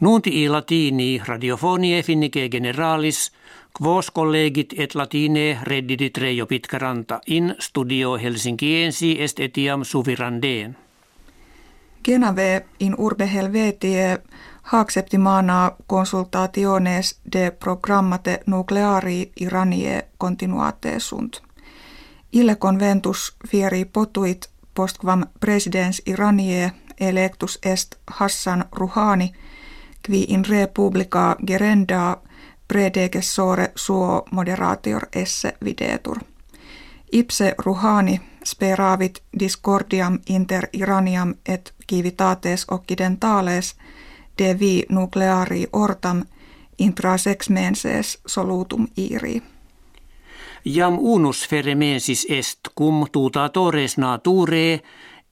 Nunti i latini radiofonie finnike generalis, quos collegit et latine reddidit rejo pitkaranta in studio Helsinkiensi est etiam suvirandeen. Genave in urbe Helvetie haacceptimana consultationes de programmate nucleari Iranie continuate sunt. Ille conventus fieri potuit postquam presidens Iranie electus est Hassan Rouhani, qui in republica gerenda predecessore suo moderatior esse videtur. Ipse Rouhani speravit discordiam inter Iraniam et civitates occidentales de vi nucleari ortam intra sex menses solutum iri. Jam unus feremensis est cum tutatores nature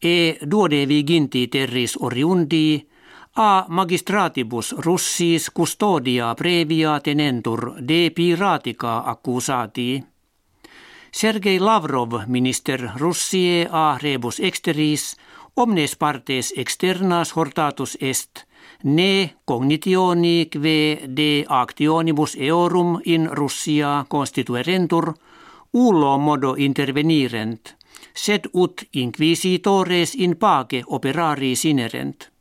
e duodevi ginti terris oriundi a magistratibus russis custodia previa tenentur de piratica accusati. Sergei Lavrov, minister Russie a rebus exteris, omnes partes externas hortatus est, ne cognitioni kve de actionibus eorum in Russia constituerentur, ullo modo intervenirent, sed ut inquisitores in pace operari sinerent.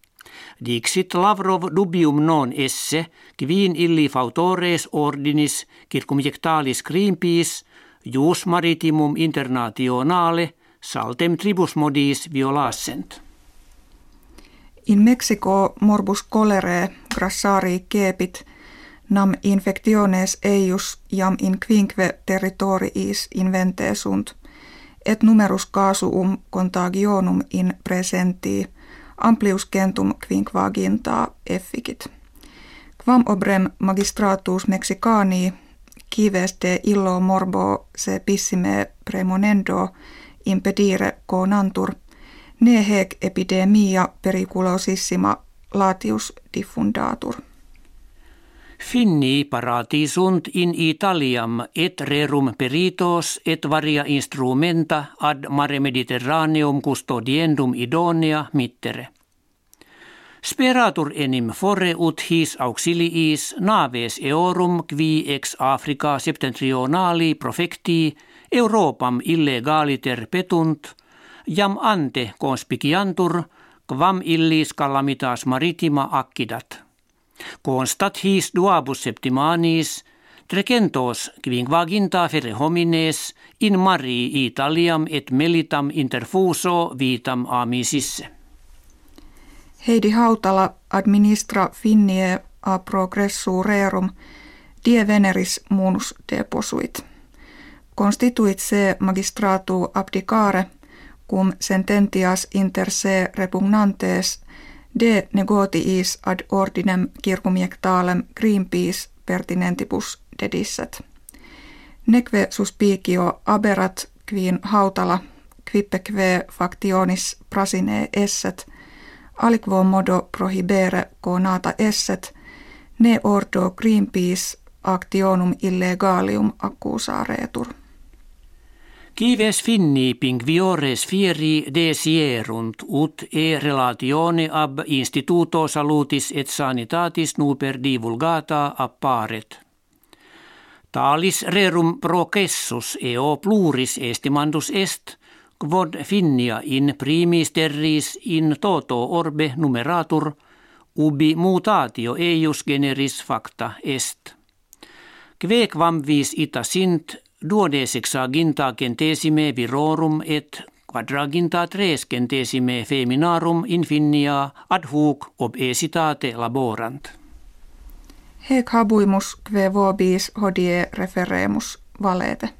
Dixit Lavrov dubium non esse, quin illi fautores ordinis circumjectalis crimpis, jus maritimum internationale, saltem tribus modis violassent. In Mexico morbus cholerae grassari kepit nam infectiones eius jam in quinque territoriis invente sunt, et numerus casuum contagionum in presenti amplius centum quinquaginta efficit. Quam obrem magistratus mexicani kives de illo morbo se pissime premonendo impedire conantur, ne hec epidemia periculosissima latius diffundatur. Finni parati sunt in Italiam et rerum peritos et varia instrumenta ad mare Mediterraneum custodiendum idonea mittere. Speratur enim fore ut his auxiliis naves eorum qui ex Africa septentrionali profecti Europam illegaliter petunt, jam ante conspiciantur, quam illis calamitas maritima accidat. Constat his duabus septimanis, trecentos quinquaginta fere homines in mari Italiam et melitam interfuso vitam amisisse. Heidi Hautala administra finnie a progressu rerum die veneris munus deposuit. Constituit se magistratu abdicare cum sententias inter se repugnantes de negotiis ad ordinem circumjectalem Greenpeace pertinentibus dedisset. Neque suspicio aberat quin hautala quippeque factionis prasine esset, aliquo modo prohibere conata esset, ne ordo Greenpeace actionum illegalium accusaretur. Kives finni pingviores fieri desierunt ut e relatione ab instituto salutis et sanitatis nuper divulgata apparet. Talis rerum processus eo pluris estimandus est, quod finnia in primis terris in toto orbe numeratur, ubi mutatio eius generis facta est. Kvequam vis ita sint duodesexaginta centesime virorum et quadraginta tres centesime feminarum infinia ad hoc obesitate laborant. Hec habuimus kve vobis hodie referemus valete.